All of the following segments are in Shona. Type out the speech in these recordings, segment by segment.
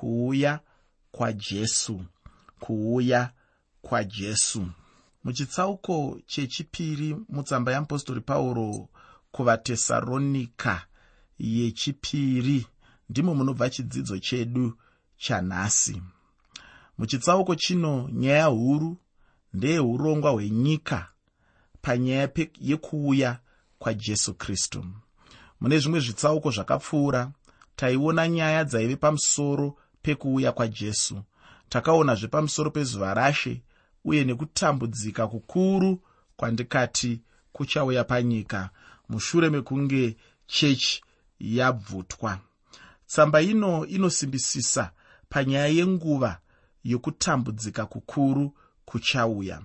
kuuya kwajesu kuuya kwajesu muchitsauko chechipiri mutsamba yeapostori pauro kuvatesaronika yechipiri ndimo munobva chidzidzo chedu chanhasi. Muchitsauko chino nyaya huru ndeyeurongwa hwenyika panyaya yekuuya kwajesu kristu. Mune zvimwe zvitsauko zvakapfuura taiona nyaya dzaive pamusoro pekuuya kwajesu. Takaonazve pamusoro pezuva rashe uye nekutambudzika kukuru kwandikati kuchauya panyika mushure mekunge chechi yabvutwa. Tsamba ino inosimbisisa panyaya yenguva yokutambudzika kukuru kuchauya.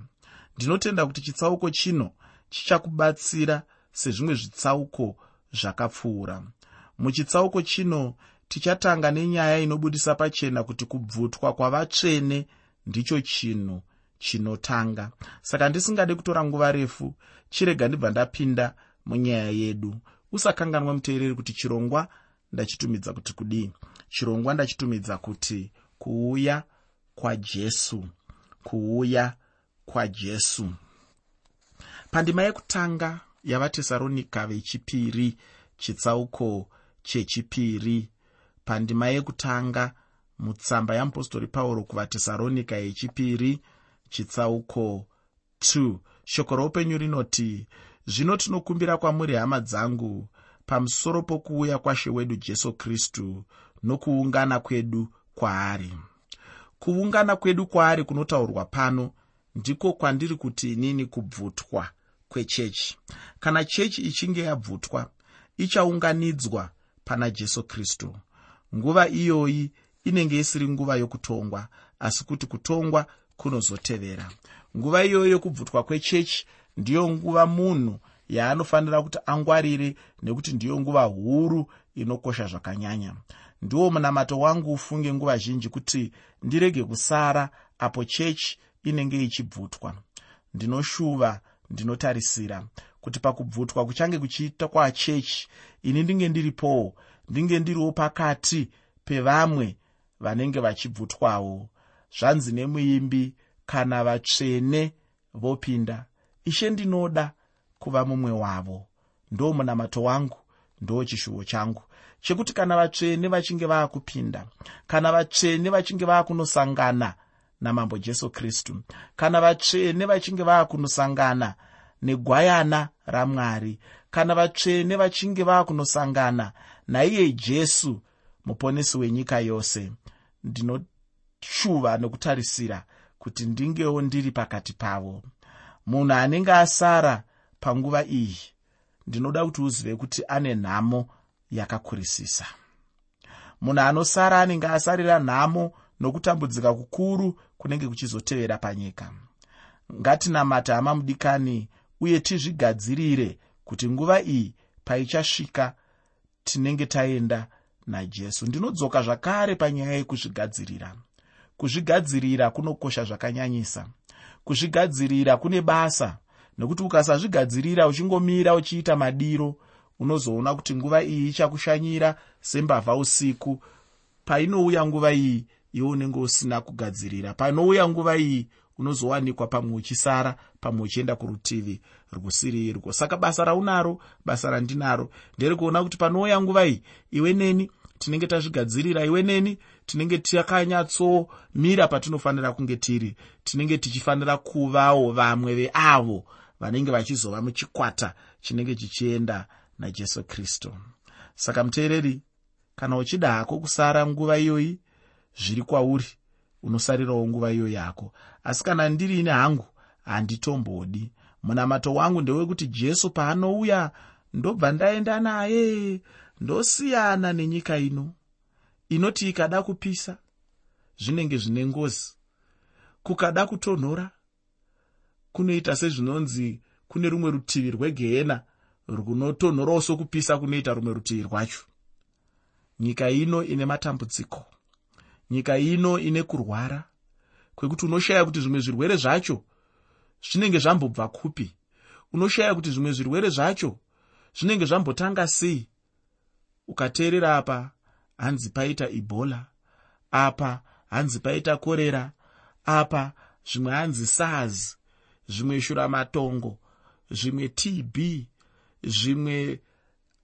Ndinotenda kuti chitsauko chino chichakubatsira sezvimwe zvitsauko zvakapfuura. Muchitsauko chino tichatanga nenyaya inobudisa pachena kuti kubvutwa kwavatsvene ndicho chinhu chinotanga. Saka ndisingade kutora nguva refu chirega ndibva ndapinda munyaya yedu. Usakanganwa muteereri kuti chirongwa ndachitumidza kuti kudii. Chirongwa ndachitumidza kuti kuuya kwajesu kuuya kwajesu pandima yekutanga yavatesaronika vechipiri chitsauko chechipiri pandima yekutanga mutsamba yeapostori pauro kuvatesaronika yechipiri chitsauko 2 shoko roupenyu rinoti zvino tinokumbira kwamuri hama dzangu pamusoro pokuuya kwashe wedu jesu kristu nokuungana kwedu kwaari. Kuungana kwedu kwaari kunotaurwa pano ndiko kwandiri kuti inini kubvutwa kwechechi. Kana chechi ichinge yabvutwa ichaunganidzwa pana jesu kristu nguva iyoyi inenge isiri nguva yokutongwa asi kuti kutongwa kunozotevera. Nguva iyoyi yokubvutwa kwechechi ndiyo nguva munhu yaanofanira kuti angwarire nekuti ndiyo nguva huru inokosha zvakanyanya. Ndiwo munamato wangu ufunge nguva zhinji kuti ndirege kusara apo chechi inenge ichibvutwa ndinoshuva ndinotarisira kuti pakubvutwa kuchange kuchiita kwachechi ini ndinge ndiripowo ndinge ndiriwo pakati pevamwe vanenge vachibvutwawo. Zvanzi nemuimbi kana vatsvene vopinda ishe ndinoda kuva mumwe wavo. Ndo munamato wangu ndo chishuvo changu. Chekuti kana vatsvene vachinge vaakupinda kana vatsvene vachinge vaakunosangana namambo jesu kristu kana vatsvene vachinge vaakunosangana negwayana ramwari. Kana vatsvene vachinge vaakunosangana naiye jesu muponesi wenyika yose. Ndinoshuva nokutarisira kuti ndingewo ndiri pakati pavo. Munhu anenge asara panguva iyi ndinoda kuti uzive kuti ane nhamo yakakurisisa. Munhu anosara anenge asarira nhamo nokutambudzika kukuru kunenge kuchizotevera panyika. Ngatinamata hama mudikani uye tizvigadzirire kuti nguva iyi paichasvika tinenge taenda najesu. Ndinodzoka zvakare panyaya yekuzvigadzirira. Kuzvigadzirira kunokosha zvakanyanyisa. Kuzvigadzirira kune basa nekuti ukasazvigadzirira uchingomira uchiita madiro unozoona kuti nguva iyi ichakushanyira sembavha usiku. Painouya nguva iyi iwe unenge usina kugadzirira. Panouya nguva iyi unozowanikwa pamwe uchisara pamwe uchienda kurutivi rwusiri irwo saka basa raunaro basa randinaro nderekuona kuti panouya nguva iyi iwe neni tinenge tazvigadzirira iwe neni tinenge takanyatsomira patinofanira kunge tiri tinenge tichifanira kuvawo vamwe veavo vanenge vachizova muchikwata chinenge chichienda najesu kristu. Saka muteereri kana uchida hako kusara nguva iyoyi zviri kwauri unosarirawo nguva iyo yako. Asi kana ndiriine hangu handitombodi munamato wangu ndewekuti jesu paanouya ndobva ndaenda naye ndosiyana nenyika ino inoti ikada kupisa zvinenge zvine ngozi kukada kutonhora kunoita sezvinonzi kune rumwe rutivi rwegehena runotonhorawo sokupisa kunoita rumwe rutivi rwacho. Nyika ino ine matambudziko nyika ino ine kurwara kwekuti unoshaya kuti zvimwe zvirwere zvacho zvinenge zvambobva kupi? Unoshaya kuti zvimwe zvirwere zvacho zvinenge zvambotanga sei? Ukateerera apa hanzi paita ebola apa hanzi paita korera apa zvimwe hanzi sars zvimwe shuramatongo zvimwe tb zvimwe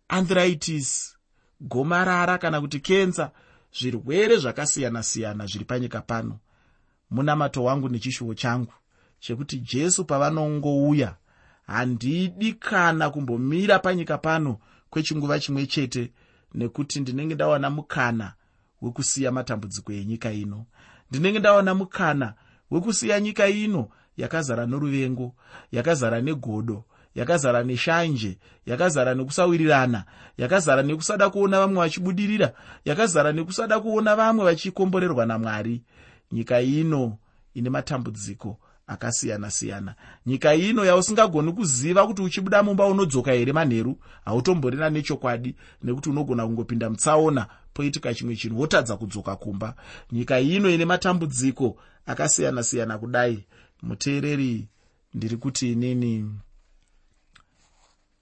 anthritis gomarara kana kuti kensa zvirwere zvakasiyana-siyana zviri panyika pano. Munamato wangu nechishuwo changu chekuti jesu pavanongouya handidi kana kumbomira panyika pano kwechinguva chimwe chete nekuti ndinenge ndawana mukana wekusiya matambudziko enyika ino. Ndinenge ndawana mukana wekusiya nyika ino yakazara noruvengo yakazara negodo yakazara neshanje yakazara nekusawirirana yakazara nekusada kuona vamwe vachibudirira yakazara nekusada kuona vamwe vachikomborerwa namwari. Nyika ino ine matambudziko akasiyana-siyana. Nyika ino yausingagoni kuziva kuti uchibuda mumba unodzoka here manheru hautomborina nechokwadi nekuti unogona kungopinda mutsaona poitika chimwe chinhu wotadza kudzoka kumba. Nyika ino ine matambudziko akasiyana-siyana kudai. Muteereri ndiri kuti inini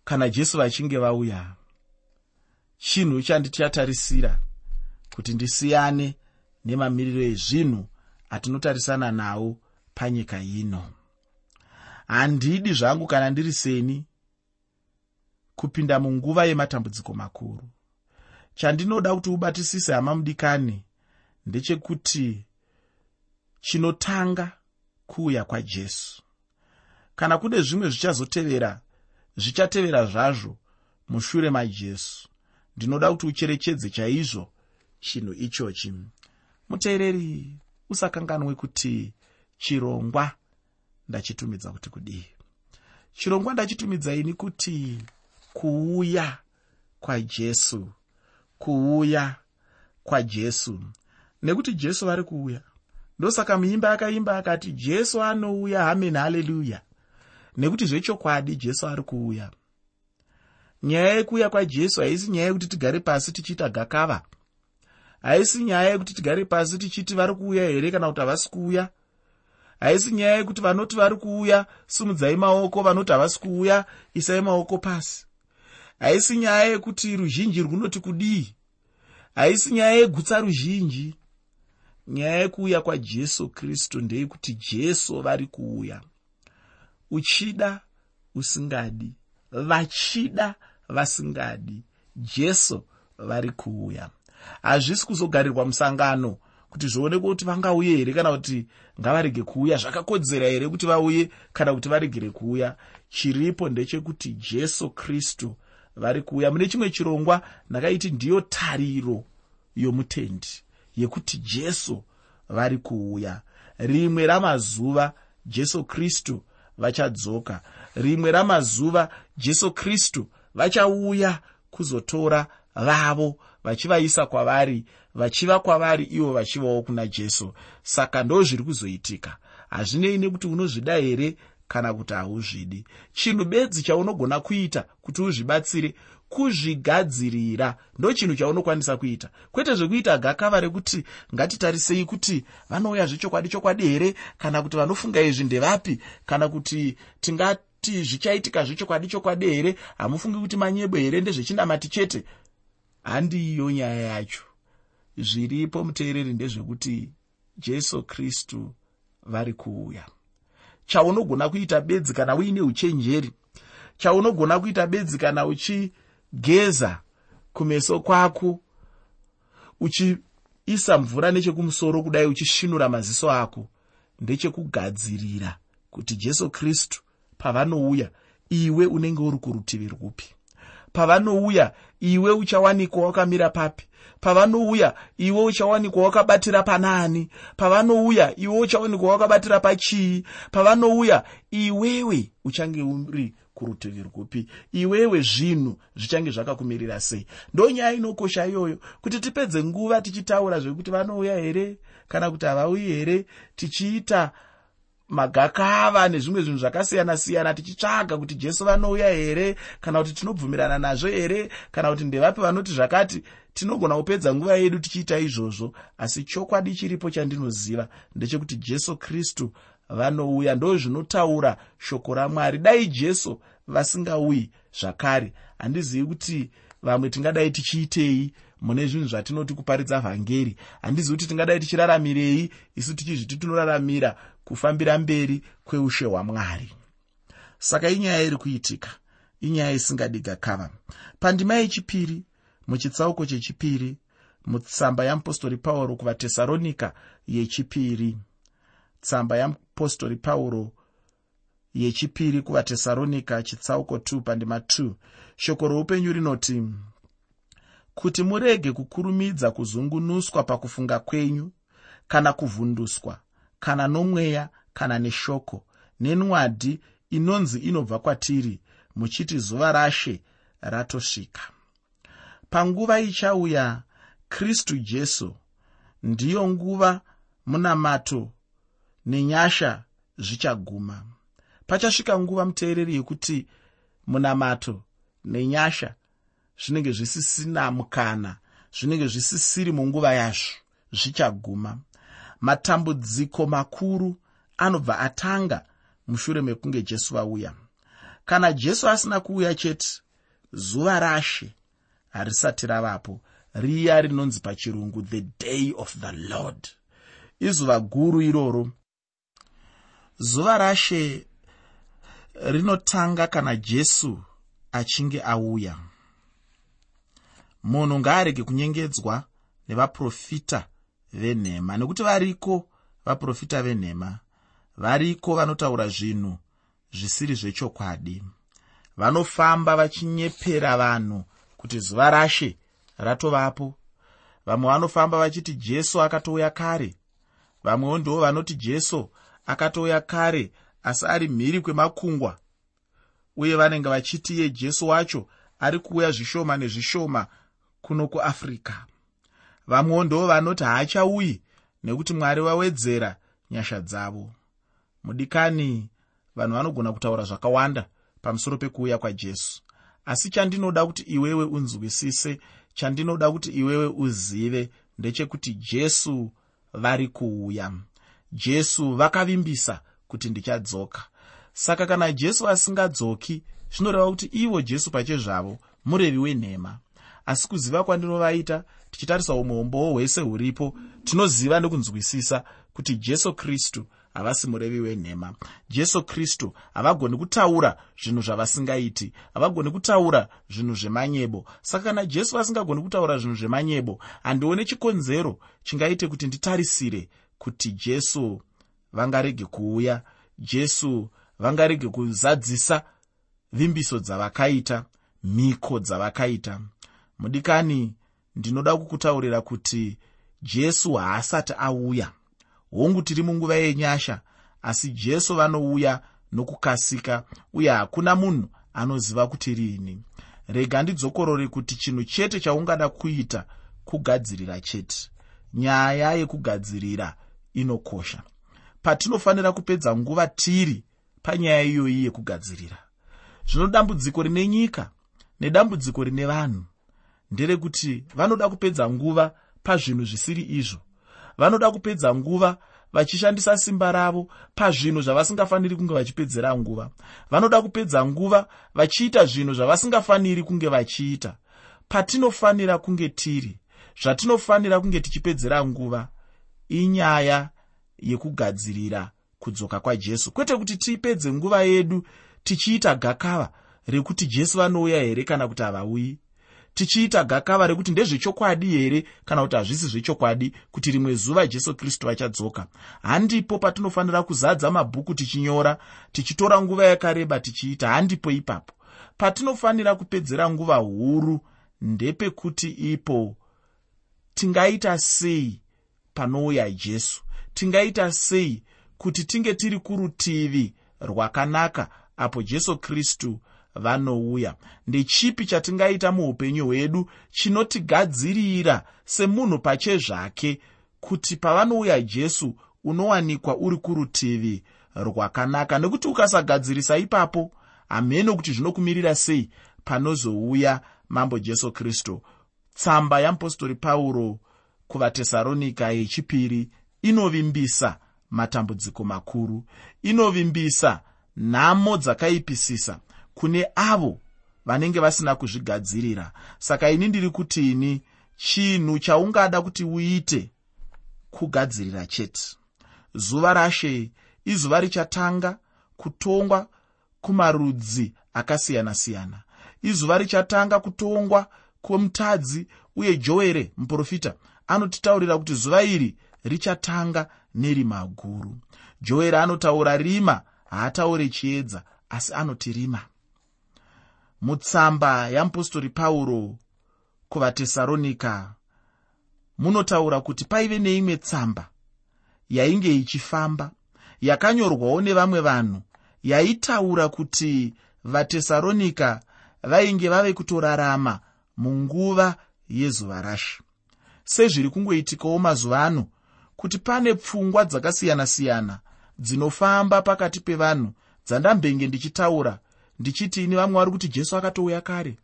kana jesu vachinge vauya chinhu chandichatarisira kuti ndisiyane nemamiriro ezvinhu atinotarisana nawo panyika ino. Handidi zvangu kana ndiri seni kupinda munguva yematambudziko makuru. Chandinoda kuti ubatisise hama mudikani ndechekuti chinotanga kuuya kwajesu. Kana kune zvimwe zvichazotevera zvichatevera zvazvo mushure majesu. Ndinoda kuti ucherechedze chaizvo chinhu ichochi. Muteereri usakanganwe kuti chirongwa ndachitumidza kuti kudii. Chirongwa ndachitumidza ini kuti kuuya kwajesu kuuya kwajesu nekuti jesu vari kuuya. Ndosaka muimba akaimba akati jesu anouya hamen haleluya nekuti zvechokwadi jesu ari kuuya. Nyaya yekuuya kwajesu haisi nyaya yekuti tigare pasi tichiita gakava. Haisi nyaya yekuti tigare pasi tichiti vari kuuya here kana kuti havasi kuuya. Haisi nyaya yekuti vanoti vari kuuya sumudzai maoko vanoti havasi kuuya isai maoko pasi. Haisi nyaya yekuti ruzhinji runoti kudii. Haisi nyaya yegutsa ruzhinji. Nyaya yekuuya kwajesu kristu ndeyekuti jesu vari kuuya uchida usingadi vachida vasingadi jesu vari kuuya. Hazvisi kuzogarirwa musangano kuti zvionekwe kuti vangauye here kana kuti ngavarege kuuya. Zvakakodzera here kuti vauye kana kuti varegere kuuya. Chiripo ndechekuti jesu kristu vari kuuya. Mune chimwe chirongwa ndakaiti ndiyo tariro yomutendi yekuti jesu vari kuuya. Rimwe ramazuva jesu kristu vachadzoka. Rimwe ramazuva jesu kristu vachauya kuzotora vavo vachivaisa kwavari vachiva kwavari ivo vachivawo kuna jesu. Saka ndo zviri kuzoitika. Hazvinei nekuti unozvida here kana kuti hauzvidi. Chinhu bedzi chaunogona kuita kuti uzvibatsire kuzvigadzirira. Ndo chinhu chaunokwanisa kuita. Kwete zvekuita gakava rekuti ngatitarisei kuti vanouya zvechokwadi chokwadi here kana kuti vanofunga izvi ndevapi kana kuti tingati zvichaitika zvechokwadi chokwadi here hamufungi kuti manyebwe here ndezvechinamati chete. Handiyo nyaya yacho. Zviripo muteereri ndezvekuti jesu kristu vari kuuya. Chaunogona kuita bedzi kana uine uchenjeri? Chaunogona kuita bedzi kana uchigeza kumeso kwako uchiisa mvura nechekumusoro kudai uchisvinura maziso ako ndechekugadzirira kuti jesu kristu pavanouya iwe unenge uri kurutivi rwupi. Pavanouya iwe uchawanikwa wakamira papi. Pavanouya iwe uchawanikwa wakabatira panaani pavanouya iwe uchawanikwa wakabatira pachii. Pavanouya iwewe uchange uri kurutivi rwupi. Iwewe zvinhu zvichange zvakakumirira sei? Ndo nyaya inokosha iyoyo kuti tipedze nguva tichitaura zvekuti vanouya here kana kuti havauyi here tichiita magakava nezvimwe zvinhu zvakasiyana-siyana tichitsvaga kuti jesu vanouya here kana kuti tinobvumirana nazvo here kana kuti ndevapi vanoti zvakati tinogona kupedza nguva yedu tichiita izvozvo. Asi chokwadi chiripo chandinoziva ndechekuti jesu kristu vanouya ndo zvinotaura shoko ramwari. Dai jesu vasingauyi zvakare. Handizivi kuti vamwe tingadai tichiitei mune zvinhu zvatinoti kuparidza vhangeri. Handizi kuti tingadai tichiraramirei isu tichizviti tinoraramira kufambira mberi kweushe hwamwari. Saka inyaya iri kuitika inyaya isingadi gakava. Pandima yechipiri muchitsauko chechipiri mutsamba yamupostori pauro kuvatesaronika yechipiri tsamba yamupostori pauro yechipiri kuvatesaronika chitsauko 2 pandima 2 shoko roupenyu rinoti kuti murege kukurumidza kuzungunuswa pakufunga kwenyu kana kuvhunduswa kana nomweya kana neshoko nenwadhi inonzi inobva kwatiri muchiti zuva rashe ratosvika. Panguva ichauya kristu jesu ndiyo nguva munamato nenyasha zvichaguma. Pachasvika nguva muteereri yekuti munamato nenyasha zvinenge zvisisina mukana zvinenge zvisisiri munguva yazvo zvichaguma. Matambudziko makuru anobva atanga mushure mekunge jesu vauya. Kana jesu asina kuuya chete zuva rashe harisati ravapo riya rinonzi pachirungu the day of the lord izuva guru iroro zuva rashe rinotanga kana jesu achinge auya. Munhu ngaarege kunyengedzwa nevaprofita venhema. Nekuti variko vaprofita venhema? Variko vanotaura zvinhu zvisiri zvechokwadi? Vanofamba vachinyepera vanhu kuti zuva rashe ratovapo. Vamwe vanofamba vachiti jesu akatouya kare. Vamwewo ndivo vanoti jesu akatouya kare asi ari mhiri kwemakungwa. Uye vanenge vachiti iye jesu wacho ari kuuya zvishoma nezvishoma kuno kuafrica vamwewo ndo vanoti haachauyi nekuti mwari wawedzera nyasha dzavo. Mudikani vanhu vanogona kutaura zvakawanda pamusoro pekuuya kwajesu. Asi chandinoda kuti iwewe unzwisise chandinoda kuti iwewe uzive ndechekuti jesu vari kuuya jesu vakavimbisa kuti ndichadzoka. Saka kana jesu asingadzoki zvinoreva kuti ivo jesu pachezvavo murevi wenhema. Asi kuziva kwandinovaita tichitarisa umuombowo hwese huripo tinoziva nekunzwisisa kuti jesu kristu havasi murevi wenhema. Jesu kristu havagoni kutaura zvinhu zvavasingaiti havagoni kutaura zvinhu zvemanyebo. Saka kana jesu vasingagoni kutaura zvinhu zvemanyebo handione chikonzero chingaite kuti nditarisire kuti jesu vangarege kuuya jesu vangarege kuzadzisa vimbiso dzavakaita mhiko dzavakaita. Mudikani ndinoda kukutaurira kuti jesu haasati auya. Hongu tiri munguva yenyasha asi jesu vanouya nokukasika uye hakuna munhu anoziva kuti riini. Rega ndidzokorore kuti chinhu chete chaungada kuita kugadzirira chete. Nyaya yekugadzirira inokosha. Patinofanira kupedza nguva tiri panyaya iyoyi yekugadzirira. Zvino dambudziko rine nyika nedambudziko rine vanhu nderekuti vanoda kupedza nguva pazvinhu zvisiri izvo. Vanoda kupedza nguva vachishandisa simba ravo pazvinhu zvavasingafaniri kunge vachipedzera nguva. Vanoda kupedza nguva vachiita zvinhu zvavasingafaniri kunge vachiita. Patinofanira kunge tiri zvatinofanira kunge tichipedzera nguva inyaya yekugadzirira kudzoka kwajesu. Kwete kuti tipedze nguva yedu tichiita gakava rekuti jesu vanouya here kana kuti havauyi? Tichiita gakava rekuti ndezvechokwadi here kana kuti hazvisi zvechokwadi kuti rimwe zuva jesu kristu vachadzoka handipo patinofanira kuzadza mabhuku tichinyora tichitora nguva yakareba tichiita handipo ipapo. Patinofanira kupedzera nguva huru ndepekuti ipo tingaita sei panouya jesu. Tingaita sei kuti tinge tiri kurutivi rwakanaka apo jesu kristu vanouya? Ndechipi chatingaita muupenyu hwedu chinotigadzirira semunhu pachezvake kuti pavanouya jesu unowanikwa uri kurutivi rwakanaka? Nekuti ukasagadzirisa ipapo hameno kuti zvinokumirira sei panozouya mambo jesu kristu. Tsamba yamupostori pauro kuvatesaronika yechipiri inovimbisa matambudziko makuru inovimbisa nhamo dzakaipisisa kune avo vanenge vasina kuzvigadzirira. Saka ini ndiri kuti ini chinhu chaungada kuti uite kugadzirira chete. Zuva rashe izuva richatanga kutongwa kumarudzi akasiyana-siyana. Izuva richatanga kutongwa kwomutadzi uye joere muprofita anotitaurira kuti zuva iri richatanga nerima guru joere anotaura rima haataure chiedza asi anoti rima. Mutsamba yamupostori pauro kuvatesaronika munotaura kuti paive neimwe tsamba yainge ichifamba yakanyorwawo nevamwe vanhu yaitaura kuti vatesaronika vainge vave kutorarama munguva yezuva rashe sezviri kungoitikawo mazuva ano kuti pane pfungwa dzakasiyana-siyana dzinofamba pakati pevanhu dzandambenge ndichitaura ndichiti ini vamwe vari kuti jesu akatouya kare?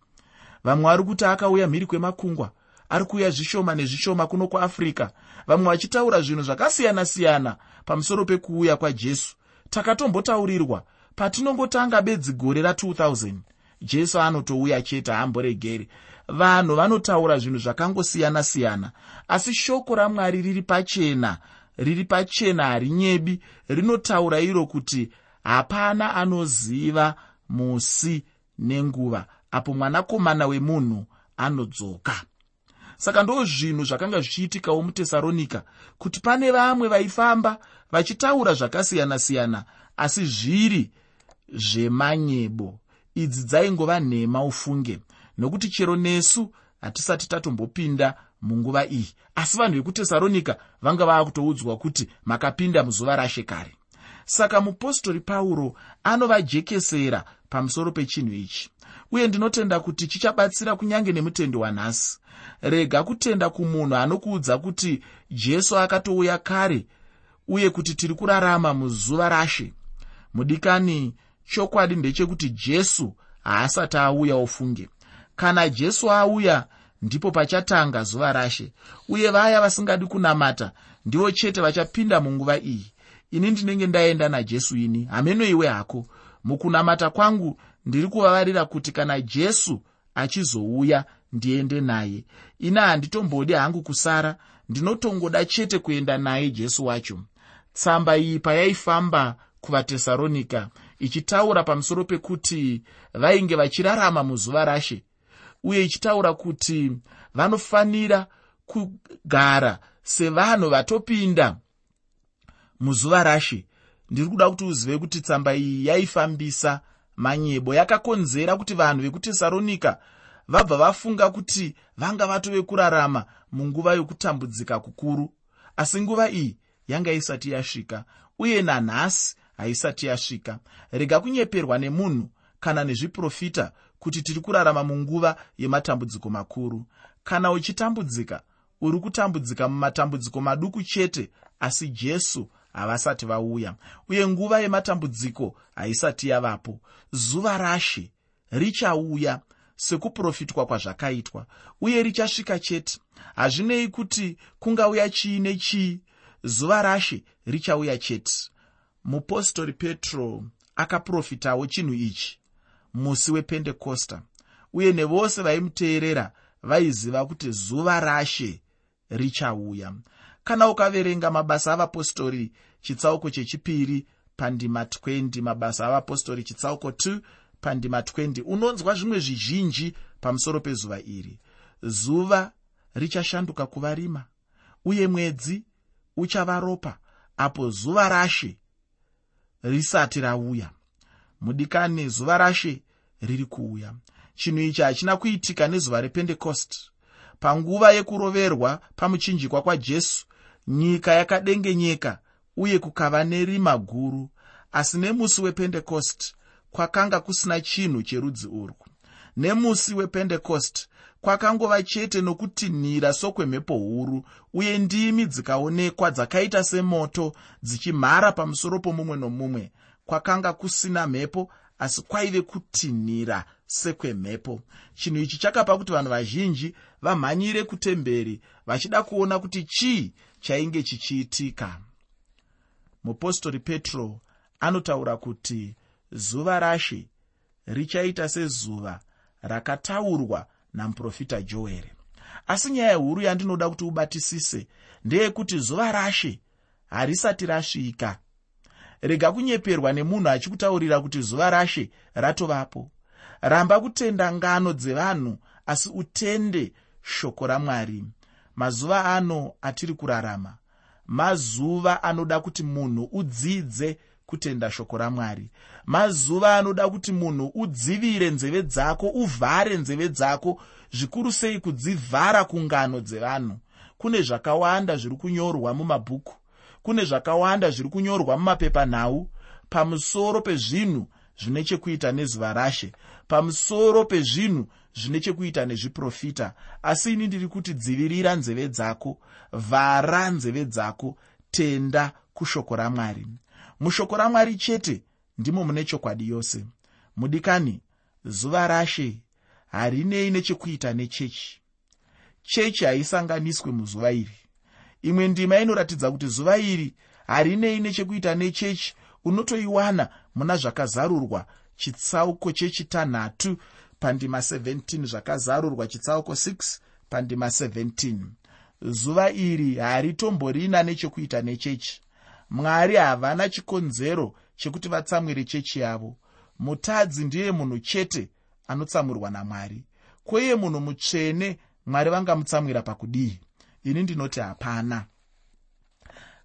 Vamwe vari kuti akauya mhiri kwemakungwa ari kuuya zvishoma nezvishoma kuno kuafrica vamwe vachitaura zvinhu zvakasiyana-siyana pamusoro pekuuya kwajesu. Takatombotaurirwa patinongotanga bedzi gore ra2000 jesu anotouya chete haamboregeri vanhu vanotaura zvinhu zvakangosiyana-siyana asi shoko ramwari riri pachena riri pachena harinyebi rinotaura iro kuti hapana anoziva musi nenguva apo mwanakomana wemunhu anodzoka. Saka ndo zvinhu zvakanga zvichiitikawo mutesaronika kuti pane vamwe vaifamba vachitaura zvakasiyana-siyana asi zviri zvemanyebo. Idzi dzaingova nhema ufunge nokuti chero nesu hatisati tatombopinda munguva iyi. Asi vanhu vekutesaronika vanga vava kutoudzwa kuti makapinda muzuva rashe kare. Saka mupostori pauro anovajekesera pamusoro pechinhu ichi. Uye ndinotenda kuti chichabatsira kunyange nemutendi wanhasi. Rega kutenda kumunhu anokuudza kuti jesu akatouya kare uye kuti tiri kurarama muzuva rashe. Mudikani chokwadi ndechekuti jesu haasati auya ofunge kana jesu auya ndipo pachatanga zuva rashe. Uye vaya vasingadi kunamata ndivo chete vachapinda munguva iyi. Ini ndinenge ndaenda najesu ini. Hameno iwe hako. Mukunamata kwangu ndiri kuvavarira kuti kana jesu achizouya ndiende naye. Ina handitombodi hangu kusara ndinotongoda chete kuenda naye jesu wacho. Tsamba iyi payaifamba kuvatesaronika ichitaura pamusoro pekuti vainge vachirarama muzuva rashe uye ichitaura kuti vanofanira kugara sevanhu vatopinda muzuva rashe. Ndiri kuda kuti uzive kuti tsamba iyi yaifambisa manyebo. Yakakonzera kuti vanhu vekutesaronika vabva vafunga kuti vanga vatove kurarama munguva yokutambudzika kukuru. Asi nguva iyi yanga isati yasvika uye nanhasi haisati yasvika. Rega kunyeperwa nemunhu kana nezviprofita kuti tiri kurarama munguva yematambudziko makuru. Kana uchitambudzika uri kutambudzika mumatambudziko maduku chete asi jesu havasati vauya. Uye nguva yematambudziko haisati yavapo. Zuva rashe richauya sekuprofitwa kwazvakaitwa uye richasvika chete. Hazvinei kuti kungauya chii nechii zuva rashe richauya chete. Mupostori petro akaprofitawo chinhu ichi musi wependekosta uye nevose vaimuteerera vaiziva kuti zuva rashe richauya. Kana ukaverenga mabasa avapostori chitsauko chechipiri pandima 20 mabasa avapostori chitsauko 2 pandima 20 unonzwa zvimwe zvizhinji pamusoro pezuva iri. Zuva richashanduka kuva rima uye mwedzi uchava ropa apo zuva rashe risati rauya. Mudikani zuva rashe riri kuuya. Chinhu ichi hachina kuitika nezuva rependekost panguva yekuroverwa pamuchinjikwa kwajesu nyika yakadengenyeka uye kukava nerima guru asi nemusi wependekost kwakanga kusina chinhu cherudzi urwu. Nemusi wependekost kwakangova chete nokutinhira sokwemhepo huru uye ndimi dzikaonekwa dzakaita semoto dzichimhara pamusoro pomumwe nomumwe. Kwakanga kusina mhepo asi kwaive kutinhira sekwemhepo. Chinhu ichi chakapa kuti vanhu vazhinji vamhanyire kutemberi vachida kuona kuti chii chainge chichiitika. Mupostori petro anotaura kuti zuva rashe richaita sezuva rakataurwa namuprofita joere asi nyaya huru yandinoda kuti ubatisise ndeyekuti zuva rashe harisati rasvika rega kunyeperwa nemunhu achikutaurira kuti zuva rashe ratovapo. Ramba kutenda ngano dzevanhu asi utende shoko ramwari. Mazuva ano atiri kurarama. Mazuva anoda kuti munhu udzidze kutenda shoko ramwari. Mazuva anoda kuti munhu udzivire nzeve dzako uvhare nzeve dzako zvikuru sei kudzivhara kungano dzevanhu. Kune zvakawanda zviri kunyorwa mumabhuku kune zvakawanda zviri kunyorwa mumapepanhau pamusoro pezvinhu zvine chekuita nezuva rashe. Pamusoro pezvinhu zvine chekuita nezviprofita. Asi ini ndiri kuti dzivirira nzeve dzako. Vhara nzeve dzako. Tenda kushoko ramwari. Mushoko ramwari chete ndimo mune chokwadi yose. Mudikani zuva rashe harinei nechekuita nechechi. Chechi haisanganiswe muzuva iri imwe ndima inoratidza kuti zuva iri harinei nechekuita nechechi unotoiwana muna zvakazarurwa chitsauko chechitanhatu pandima 17 zvakazarurwa chitsauko 6 pandima 17 zuva iri haritomborina nechekuita nechechi. Mwari havana chikonzero chekuti vatsamwire chechi yavo. Mutadzi ndiye munhu chete anotsamwirwa namwari. Kweye munhu mutsvene mwari vangamutsamwira pakudii ini ndinoti hapana.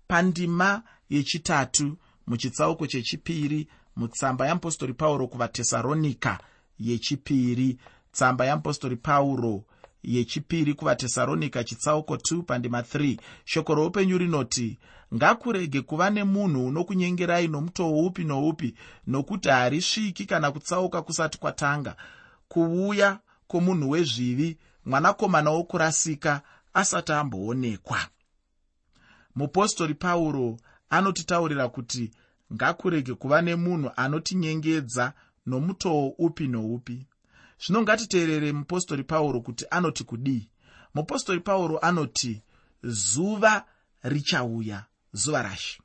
Pandima yechitatu muchitsauko chechipiri mutsamba yeapostori pauro kuvatesaronika yechipiri. Tsamba yeapostori pauro yechipiri kuvatesaronika chitsauko 2 pandima 3 shoko roupenyu rinoti ngakurege kuva nemunhu unokunyengerai nomutoo upi noupi nokuti harisviki kana kutsauka kusati kwatanga. Kuuya kwomunhu wezvivi mwanakomana wokurasika asati amboonekwa. Mupostori pauro anotitaurira kuti ngakurege kuva nemunhu anotinyengedza nomutoo upi noupi. Zvino ngatiteerere mupostori pauro kuti anoti kudii. Mupostori pauro anoti zuva richauya zuva rashi.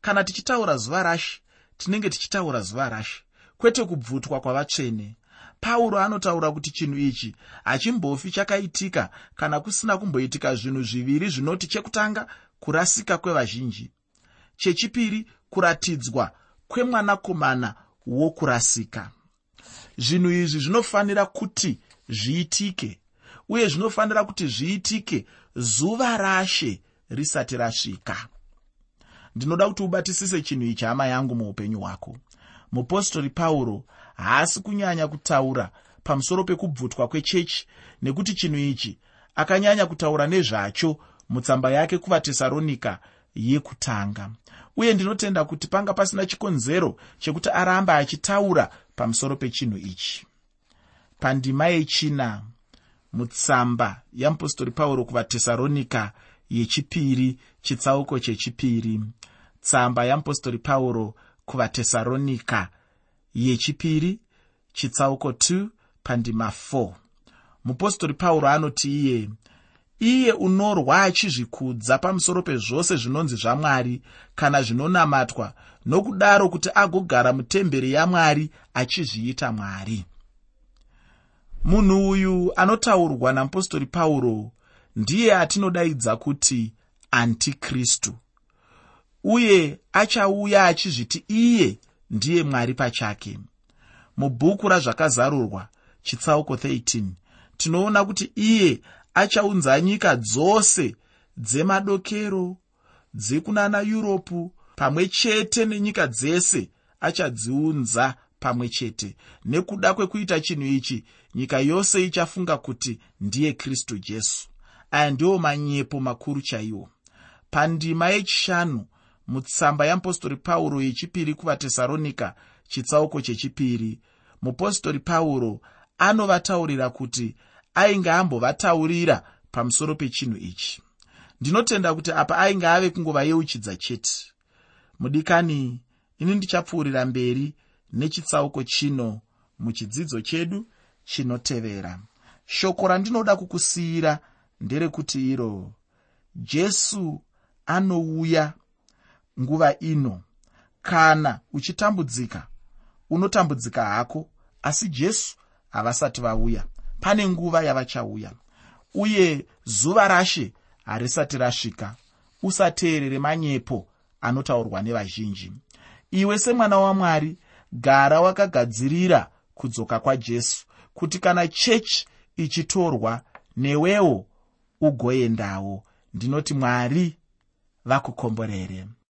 Kana tichitaura zuva rashi tinenge tichitaura zuva rashi kwete kubvutwa kwavatsvene pauro anotaura kuti chinhu ichi hachimbofi chakaitika kana kusina kumboitika zvinhu zviviri zvinoti chekutanga kurasika kwevazhinji. Chechipiri kuratidzwa kwemwanakomana wokurasika. Zvinhu izvi zvinofanira kuti zviitike uye zvinofanira kuti zviitike zuva rashe risati rasvika. Ndinoda kuti ubatisise chinhu ichi hama yangu muupenyu hwako. Mupostori pauro haasi kunyanya kutaura pamusoro pekubvutwa kwechechi nekuti chinhu ichi akanyanya kutaura nezvacho mutsamba yake kuvatesaronika yekutanga. Uye ndinotenda kuti panga pasina chikonzero chekuti aramba achitaura pamusoro pechinhu ichi. Pandima yechina mutsamba yeapostori pauro kuvatesaronika yechipiri chitsauko chechipiri. Tsamba yeapostori pauro kuvatesaronika yechipiri chitsauko 2 pandima 4 mupostori pauro anoti iye iye unorwa achizvikudza pamusoro pezvose zvinonzi zvamwari kana zvinonamatwa nokudaro kuti agogara mutemberi yamwari achizviita mwari. Munhu uyu anotaurwa namupostori pauro ndiye atinodaidza kuti antikristu uye achauya achizviti iye ndiye mwari pachake. Mubhuku razvakazarurwa chitsauko 13 tinoona kuti iye achaunza nyika dzose dzemadokero dzekunana yuropu pamwe chete nenyika dzese achadziunza pamwe chete. Nekuda kwekuita chinhu ichi nyika yose ichafunga kuti ndiye kristu jesu. Aya ndiwo manyepo makuru chaiwo. Pandima yechishanu mutsamba yeapostori pauro yechipiri kuvatesaronika chitsauko chechipiri. Mupostori pauro anovataurira kuti ainge ambovataurira pamusoro pechinhu ichi. Ndinotenda kuti apa ainge ave kungovayeuchidza chete. Mudikani ini ndichapfuurira mberi nechitsauko chino muchidzidzo chedu chinotevera. Shoko randinoda kukusiyira nderekuti iro jesu anouya nguva ino. Kana uchitambudzika unotambudzika hako asi jesu havasati vauya. Pane nguva yavachauya. Uye zuva rashe harisati rasvika. Usateerere manyepo anotaurwa nevazhinji. Iwe semwana wamwari gara wakagadzirira kudzoka kwajesu kuti kana chechi ichitorwa newewo ugoendawo. Ndinoti mwari vakukomborere